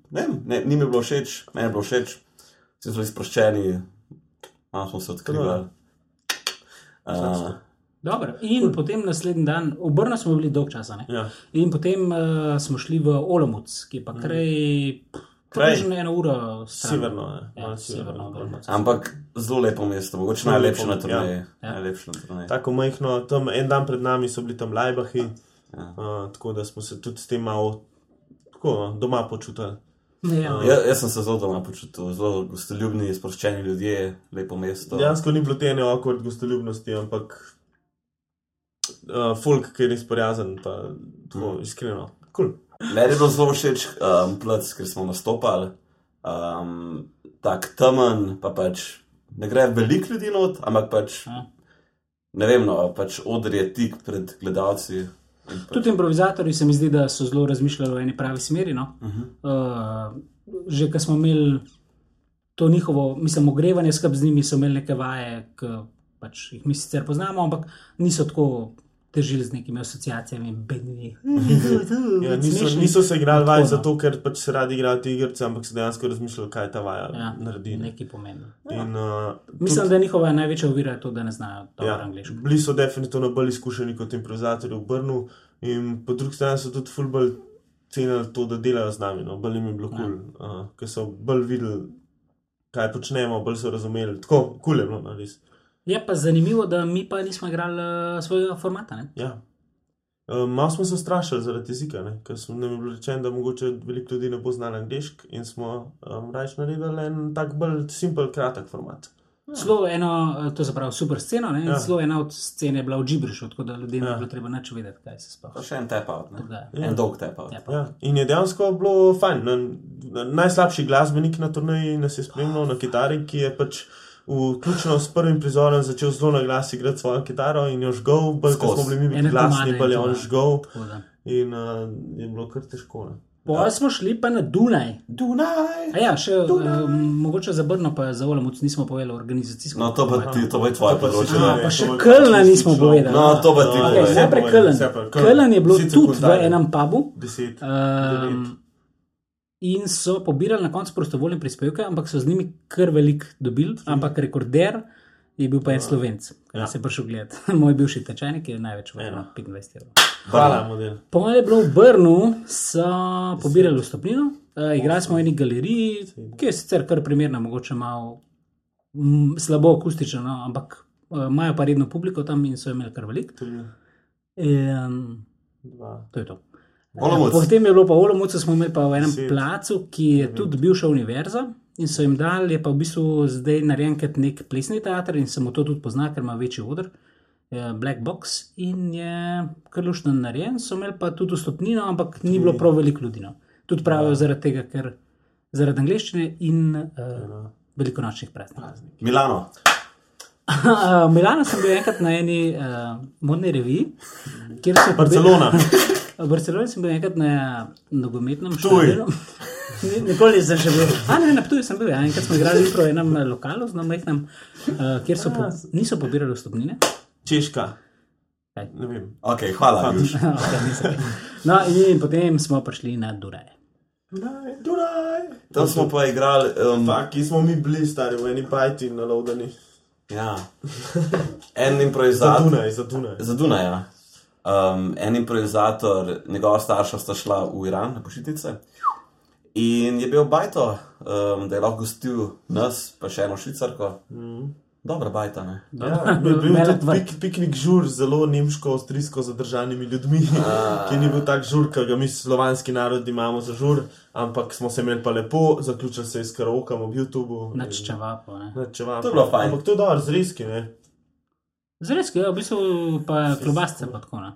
ne, vem, ne, ni mi bilo všeč, meni je bilo všeč, vsi so bili sproščeni, malo smo se odkrivali. Uh, Dobro, in cool. potem naslednji dan, v Brnu smo bili dolg časa, ne? ja. In potem uh, smo šli v Olomouc, ki je pa kraj, Kraj. približno eno uro stran. Severno, ne. Ja, malo severno Olomouca. ampak zelo lepo mesto, mogoče najlepše na turneji. ja. Ja. Najlepše na turneji. Tako majhno, tam en dan pred nami so bili tam lajbahi, Ja. uh, tako da smo se tudi s tem malo tako, no, doma počutili. Ja, Ja, jaz sem se zelo doma počutil, zelo gostoljubni, sproščeni ljudje, lepo mesto. Dejansko ni bilo te ene okord gostoljubnosti, ampak uh, folk, ki je res prijazen, pa tako mm. iskreno. Cool. Meni je bilo zelo všeč um, plec, ker smo nastopali. Um, tak temen, pa pač ne gre veliko ljudi not, ampak pač, Ja. ne vem, no, pač odr je tik pred gledalci. Pač, Tudi improvizatori se mi zdi, da so zelo razmišljali v eni pravi smeri. No? uh -huh. Uh, že ko smo imeli to njihovo, mislim, ogrevanje skupaj z njimi, so imeli neke vaje, ki pač jih mi sicer poznamo, ampak niso tako težili z nekimi asociacijami, bedni. Ja, niso, niso se igrali vaj no. zato, ker pač se radi igrajo te igrice, ampak so dejansko razmišljali, kaj ta vaja Ja, naredi. ne. nekaj pomeni. In, uh, Mislim, da je njihova največja ovira to, da ne znajo dobro Ja, angliško. bili so definitivno bolj izkušeni kot improvizatorji v Brnu, in po drugi strani so tudi ful bolj cenili to, da delajo z nami. No. Bolj jim je bilo Ja. kul, cool, uh, ker so bolj videli, kaj počnemo, bolj so razumeli. Tako kul je bilo, no, res. Je pa zanimivo, da mi pa nismo igrali uh, svojega formata. Ne? Ja. Uh, malo smo se strašili zaradi jezika, ne? ker smo nam je bilo rečeno, da mogoče veliko ljudi ne bo znalo angliško in smo um, raje naredili en tak bolj simpel, kratek format. Celo eno, to je zapravo super sceno, ne? Ja. ja. celo ena od scen je bila v Džibrišu, tako da ljudem ja. Ja. ni bilo treba nič vedeti, kaj se sploh Pa še en tap-out. Ja. En dolg tap-out. Ja, pa. Ja, in je dejansko bilo fajn. Na, na, najslabši glasbenik na turnaji nas je spremljal na kitari, ki je pač vključno s prvim prizorom začel zelo na glas igrati svojo kitaro in jo žgal, bolj ko Skozi. smo bili mi glasni, bolj je on ja. žgal in uh, je bilo kar težko. Ne. Potem smo šli pa na Dunaj. Dunaj! A ja, še uh, mogoče za Brno, pa za Olamuc nismo povedali organizacijsko. No, to pa ti, to bo je tvoje pa področje. že- A, ne, pa še Kölna nismo povedali. No, to pa ti No. Okay, najprej Köln. Köln. Je bilo tudi v enem pubu. Deset. Um, in so pobirali na koncu prostovoljne prispevke, ampak so z njimi kar velik dobili, ampak rekorder je bil pa en slovenc, ki Ja. se je prišel gledati. Moj bivši tečajnik je največ vrnil, Ja. 25 evrov. Hvala, model. Po mojem je bilo v Brnu, so pobirali vstopnino, uh, igrali smo v eni galeriji, ki je sicer kar primerna, mogoče malo mm, slabo akustična, no, ampak uh, imajo pa redno publiko tam in so imeli kar velik. Um, dva. to je to. Olomouc. Potem je bilo pa v Olomoucu, smo imeli pa v enem Deset. placu, ki je tudi bivša univerza. In so jim dali, je pa v bistvu zdaj narejen kot nek plesni teater in se mu to tudi pozna, ker ima večji odr, eh, Black Box in je kar luštno narejen. So imeli pa tudi vstopnino, ampak ni bilo prav veliko ljudi. No. Tudi pravijo zaradi tega, ker zaradi angleščine in uh, velikonočnih praznikov. Milano. Milano sem bil enkrat na eni uh, modni reviji, kjer so Barcelona. V Barceloni sem bil enkrat na nogometnem. Ni- Nikoli nisem še bil. A ne, na Ptuju sem bil. Ja. Enkrat smo igrali v enem eh, lokalu, zelo majhnem, uh, kjer so po, niso pobirali vstopnine. Češka. Kaj? Ne vem. Ok, hvala. Okay, no, in potem smo prišli na Dunaj. Dunaj, Dunaj. Tam smo pa igrali. Um, Fak, ki smo mi bili stari v eni bajti na Lovdani. ja. En Za improvizator. Dunaj, za Dunaj. Za Dunaj, ja. Um, en improvizator, njegova starša sta šla v Iran na počitnice. In je bil bajto, um, da je lahko gostil nas, pa še eno švicarko. Mm. Dobra bajta, ne. Ja, bil, bil Velik tudi pik, piknik žur z zelo nemško, avstrijsko zadržanimi ljudmi, ki ni bil tak žur, kot ga mi slovanski narod imamo za žur, ampak smo se imeli pa lepo, zaključili se je s karaokom v YouTubu. Nač čevapo. ne. Načeval. To je bilo fajn. Ampak to je dobro, zreski, ne. Zres, ja, v bistvu pa klobasce pa tako. No.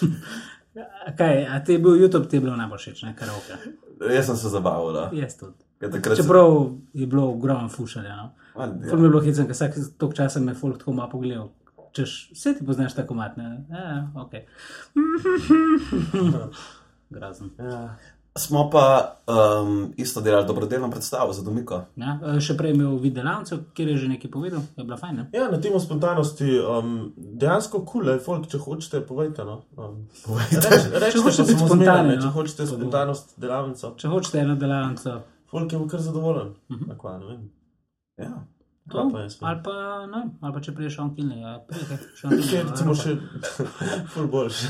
Kaj, a ti je bil YouTube, ti je bilo najbolj všeč, ne karaoke. Jaz sem se zabaval, da. Jaz tudi. Sem- Čeprav je bilo ogromno fušanja. No. Ma, Ful Ja. mi je bilo hecen, ker vsak tok časa me folk tako malo pogledal. Češ, vse ti poznaš tako mat, ne? Ja, ok. Grozen. Ja. Smo pa um, isto delali dobrodelno predstavo za Domiko. Ja, e, še prej imel vid delavcev, kjer je že nekaj povedal, je bila fajn. Ne? Ja, na temo spontanosti, um, dejansko kul je, folk, če hočete, povejte. No. Um, reč, reč, Če hočete biti spontani, če no. hočete spontanost delavnico, Če hočete eno delavnico, folk je bil kar zadovoljen. Mhm. Uh -huh. Kva, ne vem. Ja. To, pa jaz ali pa, ne, ali pa če priješ on ja, še on Kje kilne. recimo še ful boljši.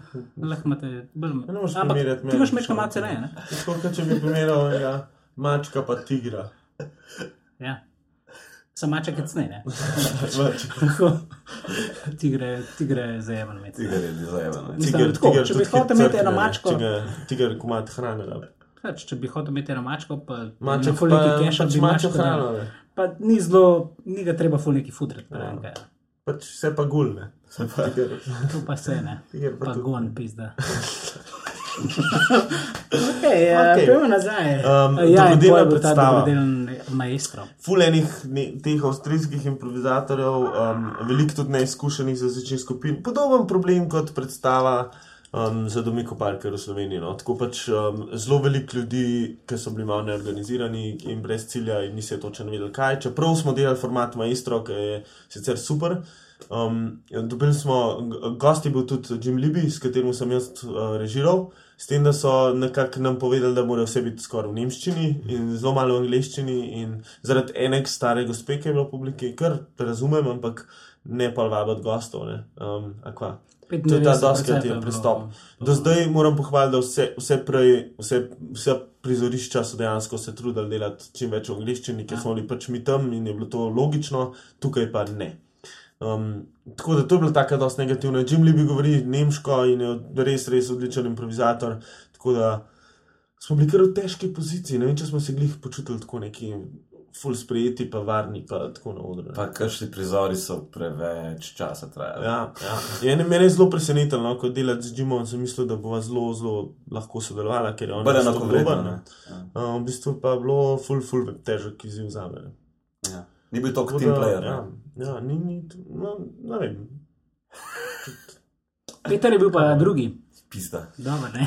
Lahko imate bolj. Ne moreš primerjati ti mene, imaš pa mečka malce reje, ne? Kot če bi primerjal enega mačka pa tigra. Ja. Sam maček je cnej, ne? Mač. Tako. Tigre, tigre je zajemen med. Tiger je tako, če bi hotel imeti eno mačko- Če tiger komat hrane da. Pač, če bi hotel imeti eno mačko, pa Maček pa keša, pač bi mačko hrano. Pa ni zelo, ni ga treba full neki fudret. Ja. Ja. Pač vse pa gul, ne. Tiger, To pa se ne. tiger pa Pa gon pizda. Okay, ja, Okej. Gremo nazaj. Um, ja, dobrodelna predstava. dobrodelni maestro. Ful enih ne, teh avstrijskih improvizatorjev, um, veliko tudi neizkušenih za začetek skupin. Podoben problem kot predstava um, za Domiko Parker v Sloveniji. No. Tako pač um, zelo veliko ljudi, ki so bili malo neorganizirani in brez cilja in niso točno vedeli kaj. Čeprav smo delali format Maestro, ki je sicer super. Um, dobili smo, gost je bil tudi Jim Libby, s katerim sem jaz uh, režiral. S tem, da so nekako nam povedali, da morajo vse biti skoraj v nemščini in zelo malo v angleščini. In zaradi enega stare gospe, ki je bila v publiki, kar razumem, ampak ne pa vabiti gostov. ne. Um, a kva. To je ta 95% doskrat je je bilo- pristop. Do zdaj moram pohvaliti, da vse, vse, prej, vse, vse prizorišča so dejansko se trudili delati čim več v angliščini, ker smo bili pač mi tam in je bilo to logično, tukaj pa ne. Um, tako da to je bila taka dosti negativna. Jim Libby govori nemško in je res, res odličen improvizator. Tako da smo bili kar v težki poziciji. Ne vem, če smo se glih počutili tako neki full sprejeti, pa varni, pa tako na odru. Pa kakšni prizori so preveč časa trajali. Ja, ja. Je, ne, mene je zelo presenetilo, no, ko delati z Jimom, sem mislil, da bova zelo, zelo lahko sodelovala, ker je on ne. ne. Ja. Uh, v bistvu pa je bilo full, full težek izziv za me. Ja. Ni bil to Tako team da, player. Ja, ja ni, ni, no, ne vem. Peter je bil pa drugi. Pizda. Ne.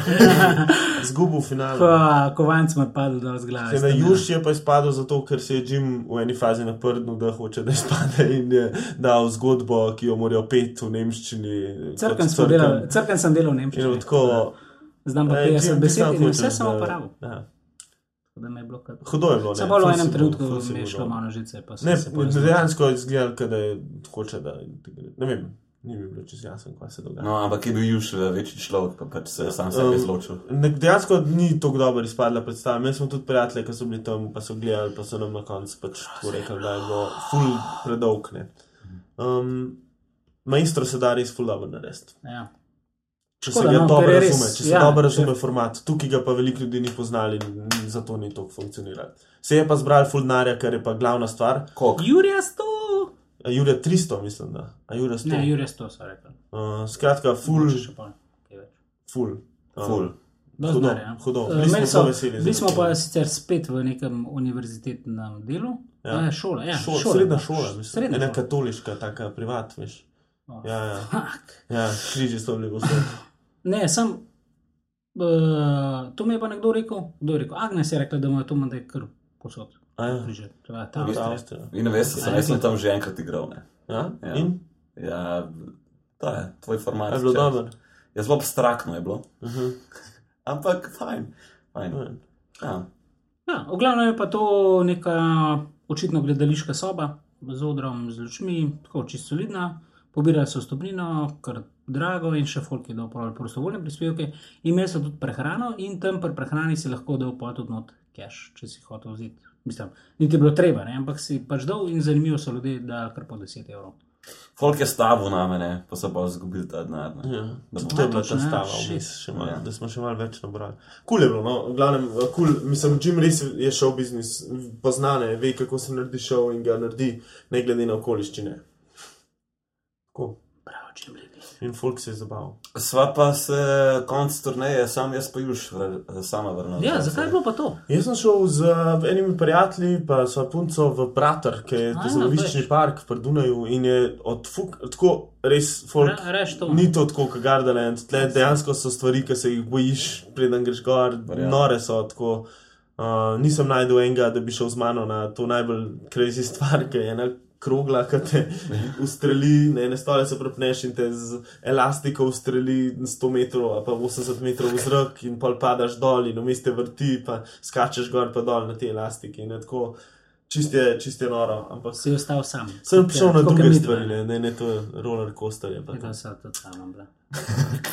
Zgubil finale. Ko, kovanc mu je padel dol z glave. Na Juž je pa izpadel zato, ker se je Jim v eni fazi naprdnil, da hoče, da izpade in je dal zgodbo, ki jo morajo peti v nemščini. Crkven sem delal, crkven sem delal v In Nemčiji. je tako. Znam pa eh, 50 Jim, ti besed in vse sem opravil. Ja. Je bilo kar. Hudo je bilo. Samo v enem trenutku je šlo dol. malo žice. pa Ne, dejansko je izgledal, kot da hoče, da. Ne vem, ni mi bilo čisto jasno, kaj se dogaja. No, ampak je bil Juž eh, večji človek, pa pač se je sam sebe Um, izločil. Ne, dejansko ni tako dobro izpadla predstava. Mi smo tudi prijatelji, ki so bili tam, pa so gledali, pa so nam na koncu pač tako rekli, da je bilo ful predolg. ne. Um, Majstro se da res ful dobro narediti. Ja. Če Škoda, se ga no, dobro je res, razume, če se ja, dobro če- razume format. Tukaj ga pa veliko ljudi ni poznali in zato ni to funkcioniralo. Se je pa zbral ful denarja, kar je pa glavna stvar. Koliko? Jurija 100. A Jure 300, mislim, da. A Jure 100. Ne, Jurija 100 so rekli. Uh, skratka, ful, Mogoče še pol, kaj več. ful. Uh, Ful. Dosti Hudo, denarja. hudo. Eh, Bili smo so- veseli Bili smo pa sicer spet v nekem univerzitetnem delu. Ja. Ja. Šola, ja, Šola, šola. srednja šola, mislim. Srednja Ena šola. katoliška, taka privat, veš. Oh, Ja, ja. Fuck. ja križi so bili vse. Ne, sem. Uh, to mi je pa nekdo rekel, kdo je rekel, Agnes je rekla, da je to mandaj kar posod. Ja. Križe. To je ta To je Avstrija. Avstrija. In veste, sem, jaz sem tam že enkrat igral. Ne? Ja? Ja. In? Ja, to je tvoj format. Je bilo dobro. Je zelo abstraktno je bilo. Uh -huh. Ampak fajn. fajn. Ja. Ja, v glavnem je pa to neka očitno gledališka soba z odrom, z lučmi, tako čisto solidna. Pobirali so stopnino, kar drago in še folk je dal prostovoljne prispevke. Imeli so tudi prehrano in tam pri prehrani si lahko dal pa tudi not cash, če si hotel vzeti. Mislim, niti je bilo treba, ne? ampak si pač dal in zanimivo so ljudje dali kar po 10 evrov. Folk je stavil na mene, pa so pa izgubili ta denar. ne. Ja. Da To je bila ta ja, stava, vmes, še malo, Ja. da smo še malo več nabrali. Kul je bilo, no, v glavnem, eh, kul, mislim, Jim res je šel biznis, poznane, ve, kako se naredi šov in ga naredi, ne glede na okoliščine. Tako. Prav, bi bili. In folk se je zabaval. Sva pa se konc turneje, sam jaz pa juž sama vrnil. Ja, zakaj je bilo pa to? Jaz sem šel z enimi prijatelji, pa so punco v Prater, ki je zaloviščni veš. park v Dunaju in je od fuk, tako res folk. Re- reš to. Ni to tako, kot Gardaland, tle dejansko so stvari, ki se jih bojiš, preden greš gor, Verjamem. nore so. Tako, uh, nisem najdel enega, da bi šel z mano na to najbolj crazy stvar, ki je ena krogla, ki te ustreli, na ene stole se prepneš in te z elastiko ustreli 100 metrov ali pa 80 metrov v zrak in pol padaš dol in vmes te vrti, pa skačeš gor pa dol na te elastike in je tako. Čist je, čist je noro, ampak Si ostal sam. sem Kot je- šel na je druge stvari, ne, ne, ne to roller coaster je. pa Je to.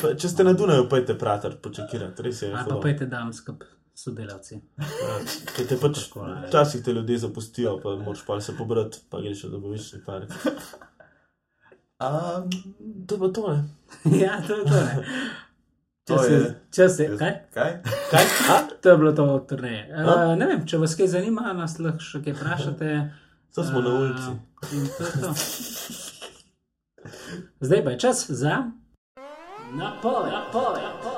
Pa, Če ste na Dunaju, pojďte prater, počakirati, res je. Ali pa hudo. pojete dam skup sodelavci. Ja, če te pač, včasih te ljudje zapustijo, pa moraš pa se pobrati, pa greš v doboviščni park. Um, to pa to, ne? ja, to je to. Ne. To Čas je, je- čas je, kaj? Kaj? Kaj? A? To je bilo to od turneje. Uh, ne vem, če vas kaj zanima, nas lahko še kaj vprašate. To smo na Eh, ulici. in to je to. Zdaj pa je čas za. Napoved, napoved, napoved.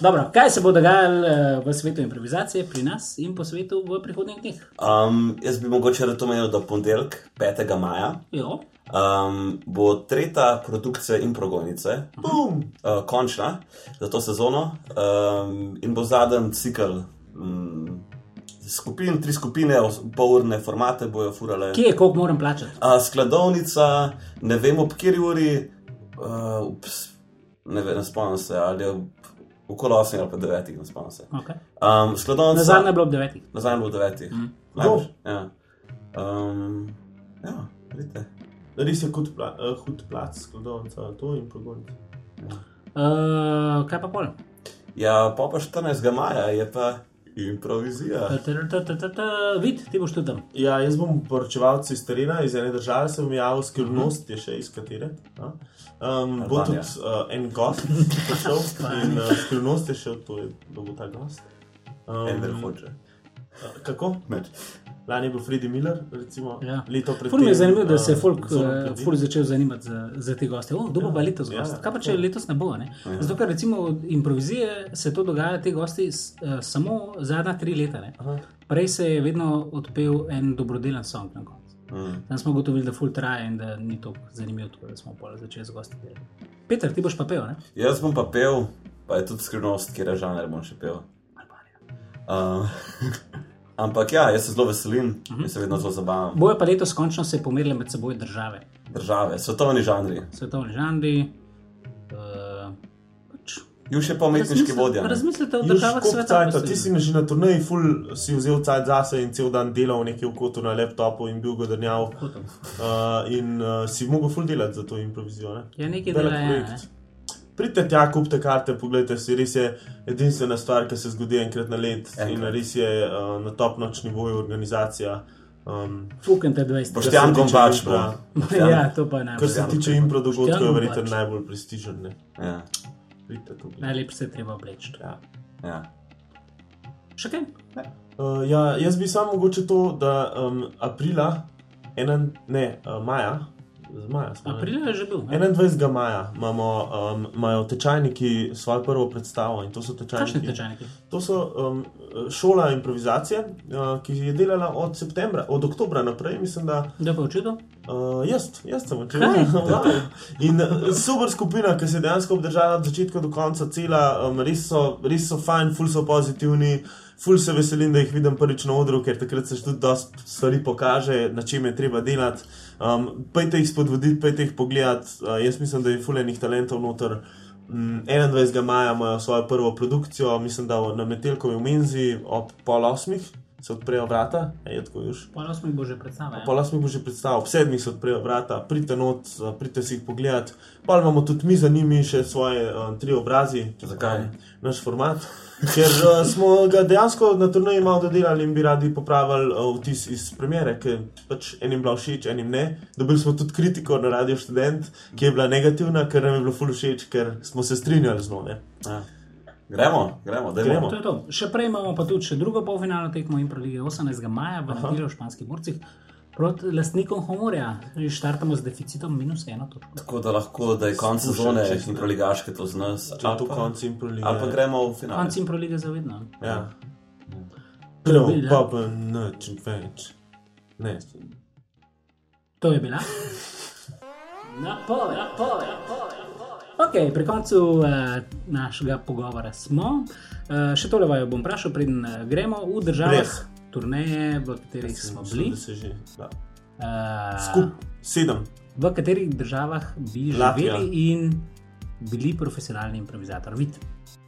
Dobro, kaj se bo dogajalo eh, v svetu improvizacije pri nas in po svetu v prihodnjih dneh? Um, jaz bi mogoče rad omenil, da ponedeljek, 5. maja, Jo, um, bo tretja produkcija Improgonice, Bum! uh, končna za to sezono um, in bo zadnji cikl. Um, Skupin, tri skupine, polurne formate bojo furale. kje je, koliko moram plačati? A, skladovnica, ne vem ob kateri uri, uh, ups, ne, vem, ne spomnim se, ali je ob- okoli 8 ali pa 9, ne spomnim se. Okay. Um, skladovnica, Na zadnje je bilo ob devetih. nazaj bo 9. Mm. Dobro. Ja. Um, ja, vidite. Res je kot pla, uh, hud plac, skladovnica, to in pogonca. Uh, kaj pa pol? Ja, pa pa 14. maja je pa improvizija. Vid, ti boš tudi tam. Ja, jaz bom poročevalec iz terena, iz ene države, se bom javil, skrivnost je še iz katere. a? Um, bo tudi uh, en gost, ki bo šel in uh, skrivnost je še to, je, da bo ta gost. Um, Ender hoče. uh, kako? Meč. Lani je bil Freddy Miller, recimo, Ja. leto pred Ful mi je zanimivo, da se je folk, uh, ful začel zanimati za, za te goste. Oh, kdo bo pa letos Ja, gost? Kaj pa če tako. letos ne bo? Ne? Zato, ker recimo improvizije se to dogaja, te gosti s- uh, samo zadnja tri leta. Prej se je vedno odpel en dobrodelen song na koncu. Mm. Tam smo ugotovili, da ful traja in da ni tako zanimivo, tako da smo začeli z gosti delati. Peter, ti boš pa pel, ne? Jaz bom pa pel, pa je tudi skrivnost, kjer je žanr bom še pel. Uh, ampak ja, jaz se zelo veselim, uh -huh. jaz se vedno zelo zabavam. Bojo pa letos končno se pomerili med seboj države, Države, svetovni žanri. svetovni žanri. Uh, pač, Juž je pa umetniški vodja. ne? Razmislite o državah sveta. cajta, ti si že na turnaji, ful si vzel cajt zase in cel dan delal nekje v kotu na laptopu in bil godrnjav. Uh, in uh, si mogel ful delati za to improvizijo. Ne? Ja, nekaj dela je. Ne? Pridite tja, kupite karte, pogledajte si, res je edinstvena stvar, ki se zgodi enkrat na let Enkrat. in res je uh, na top noč nivoju organizacija. Um, Fukem te 20. Boštjan Kar Gombač bo. Ja, to pa je kar najbolj. se tiče impro dogodkov, je verjetno najbolj prestižen. Ne? Ja. Najlepše se je treba obleči. Ja. ja. Še kaj? Uh, ja, jaz bi samo mogoče to, da um, aprila, enen, ne, uh, maja, z maja? Aprila je že bil. ne? 21. maja imamo, um, imajo tečajniki svojo prvo predstavo in to so tečajniki. Kakšni tečajniki? To so um, šola improvizacije, uh, ki je delala od septembra, od oktobra naprej, mislim, da Da pa učil? uh, jaz, jaz sem učil. Wow. In uh, super skupina, ki se je dejansko obdržala od začetka do konca, cela, um, res, so, res so fajn, ful so pozitivni. Ful se veselim, da jih vidim prvič na odru, ker takrat se tudi dosta stvari pokaže, na čem je treba delati. Um, pejte jih spodbuditi, pejte jih pogledati. Uh, jaz mislim, da je fulenih talentov noter. Mm, 21. maja imajo svojo prvo produkcijo, mislim, da na Metelkovi v Menzi ob pol osmih se odprejo vrata, je tako už. Pol osmih bo že predstava. ja. Pol osmih bo že predstavil, ob sedmih se odprejo vrata, pridite not, uh, pridite si jih pogledat. Pa imamo tudi mi za njimi še svoje uh, tri obrazi. Zakaj? Um, naš format. Ker uh, smo ga dejansko na turnaji malo dodelali in bi radi popravili uh, vtis iz premjere, ker pač enim bila všeč, enim ne. Dobili smo tudi kritiko na Radio Student, ki je bila negativna, ker nam je bilo ful všeč, ker smo se strinjali z njo. Gremo, gremo, dajmo. Gremo. To je to. Še prej imamo pa tudi še drugo polfinalno tekmo in lige 18. maja v nedeljo v španskih morcih proti lastnikom Homorja. Že Štartamo z deficitom minus eno točko. Tako da lahko, da je konec sezone in proligaške to z nas. Če to pa, konc in prolige. ali pa gremo v finale. Konc in prolige zavedno. Ja. Bila. pa pa nič več. Ne, To je bila. Napoved, napoved, napoved. Ok, pri koncu uh, našega pogovora smo. Uh, še tole vaju bom vprašal, preden uh, gremo v države, Res. turneje, v katerih smo bili. Že, da. Uh, Skup, sedem. v katerih državah bi Latvija. živeli in bili profesionalni improvizator. Vid.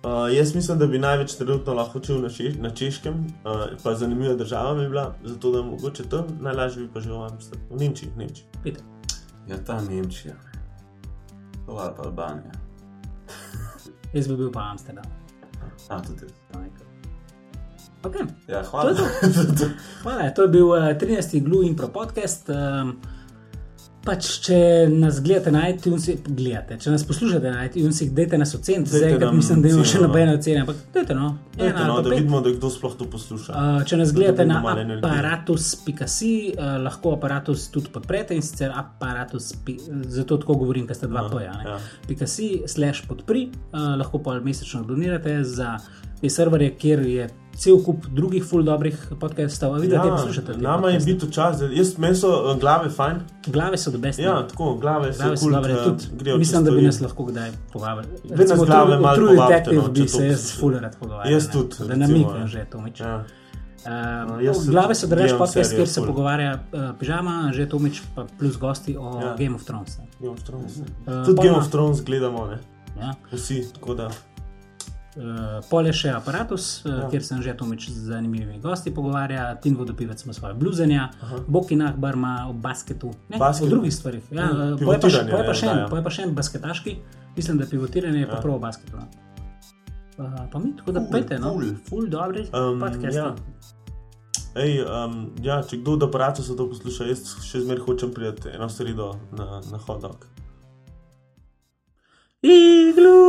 Uh, jaz mislim, da bi največ trenutno lahko učil na, še, na češkem, uh, pa zanimiva država bi bila, zato da mogoče tam najlažje bi pa živel v Amsterdamu, v Nemčiji. Nemčiji. Ja, ta Nemčija. To ali pa Albanija. Jaz bi bil pa Amsterdam. A, tudi. Okay. Ja, To hvala. je to. Hvala, to je bil uh, 13. Glue Impro podcast. Um, pač, če nas gledate na iTunesih, gledate, če nas poslušate na iTunesih, dajte nas oceniti, zdaj, ker mislim, da imamo še no. nobene ocene, ampak dajte no. Dajte, ena no, da pet. vidimo, da kdo sploh to posluša. Uh, če nas Da gledate na aparatus.si, uh, lahko aparatus tudi podprete in sicer aparatus, pi- zato tako govorim, ker sta dva Aha, poja. ja. Ja. .si slash podpri, uh, lahko pa mesečno donirate za te serverje, kjer je cel kup drugih full dobrih podcastov. Vidite, ja, poslušate. te nama je podcaste? biti včasih, jaz meni so eh, glave fajn. Glave so dobeste. Ja, tako, glave Glave so dobre, eh, tudi, grejo mislim, da bi nas lahko kdaj povabili. Vi nas glave malo povabite, Detective no, bi to se jaz full rad pogovarjal. Jaz tudi, Da namiknem ja. že to mič. Ja. Uh, se glave so drež gledam podcast, serije kjer se ful. pogovarja uh, pižama, že Tomič, pa plus gosti o Ja. Game of Thrones. ne. Game of Thrones. Eh, Tudi Game of Thrones gledamo, ne? Ja. vsi. tako Da, Uh, pol je še aparatus, uh, Ja. kjer sem že Tomič z zanimivimi gosti pogovarja, Tin Vodopivec ima svoje bluzanja, Bokinah bar ima o basketu, ne, Basket. o drugih stvarih. Ja, Mm, uh, poje pa, še- pivotiranje, poje pa, še en- ja. poje pa še en basketaški, mislim, da pivotiranje je pa Ja. prav basketu. No. Uh, pa mi tako da Ful, pejte, no, ful. full dobri Um, podcasti. ja. Ej, um, ja, če kdo od aparatov se to posluša, jaz še zmeraj hočem priti eno sredo na, na hodok. Igloo.